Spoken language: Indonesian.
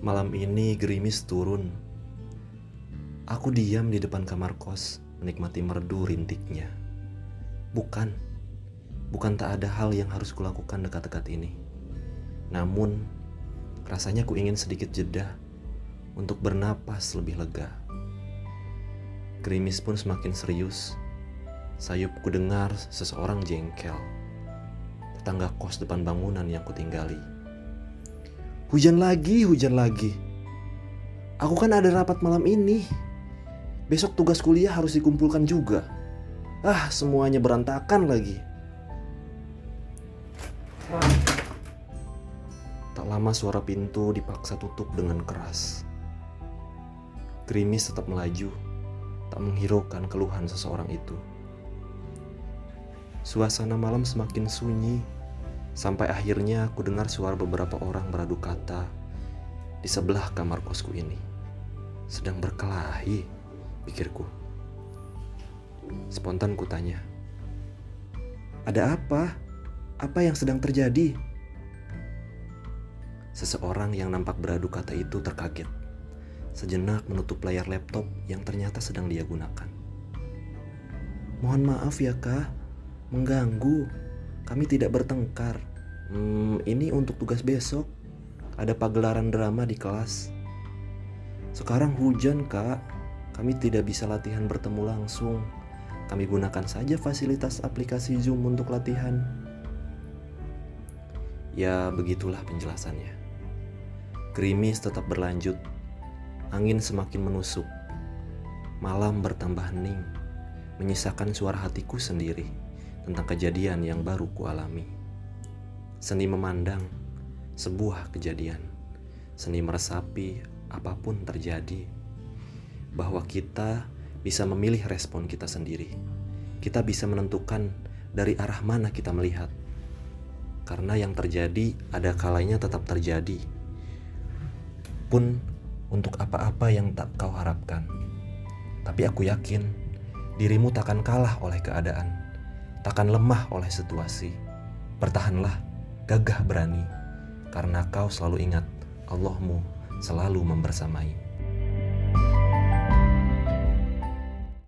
Malam ini gerimis turun. Aku diam di depan kamar kos, menikmati merdu rintiknya. Bukan, bukan tak ada hal yang harus kulakukan dekat-dekat ini. Namun, rasanya ku ingin sedikit jeda untuk bernapas lebih lega. Gerimis pun semakin serius. Sayupku dengar seseorang jengkel. Tetangga kos depan bangunan yang kutinggali. Hujan lagi, hujan lagi. Aku kan ada rapat malam ini. Besok tugas kuliah harus dikumpulkan juga. Ah, semuanya berantakan lagi. Tak lama suara pintu dipaksa tutup dengan keras. Gerimis tetap melaju, tak menghiraukan keluhan seseorang itu. Suasana malam semakin sunyi, sampai akhirnya aku dengar suara beberapa orang beradu kata di sebelah kamar kosku ini. Sedang berkelahi pikirku. Spontan ku tanya, "Ada apa? Apa yang sedang terjadi?" Seseorang yang nampak beradu kata itu terkaget. Sejenak menutup layar laptop yang ternyata sedang dia gunakan. Mohon maaf ya kak, mengganggu. Kami tidak bertengkar. Hmm, ini untuk tugas besok. Ada pagelaran drama di kelas. Sekarang hujan kak, kami tidak bisa latihan bertemu langsung. Kami gunakan saja fasilitas aplikasi Zoom untuk latihan. Ya, begitulah penjelasannya. Gerimis tetap berlanjut. Angin semakin menusuk. Malam bertambah hening, menyisakan suara hatiku sendiri tentang kejadian yang baru kualami. Seni memandang sebuah kejadian. Seni meresapi apa pun terjadi bahwa kita bisa memilih respon kita sendiri. Kita bisa menentukan dari arah mana kita melihat. Karena yang terjadi ada kalanya tetap terjadi. Pun untuk apa-apa yang tak kau harapkan. Tapi aku yakin dirimu takkan kalah oleh keadaan. Takkan lemah oleh situasi. Bertahanlah, gagah berani. Karena kau selalu ingat Allahmu selalu membersamai.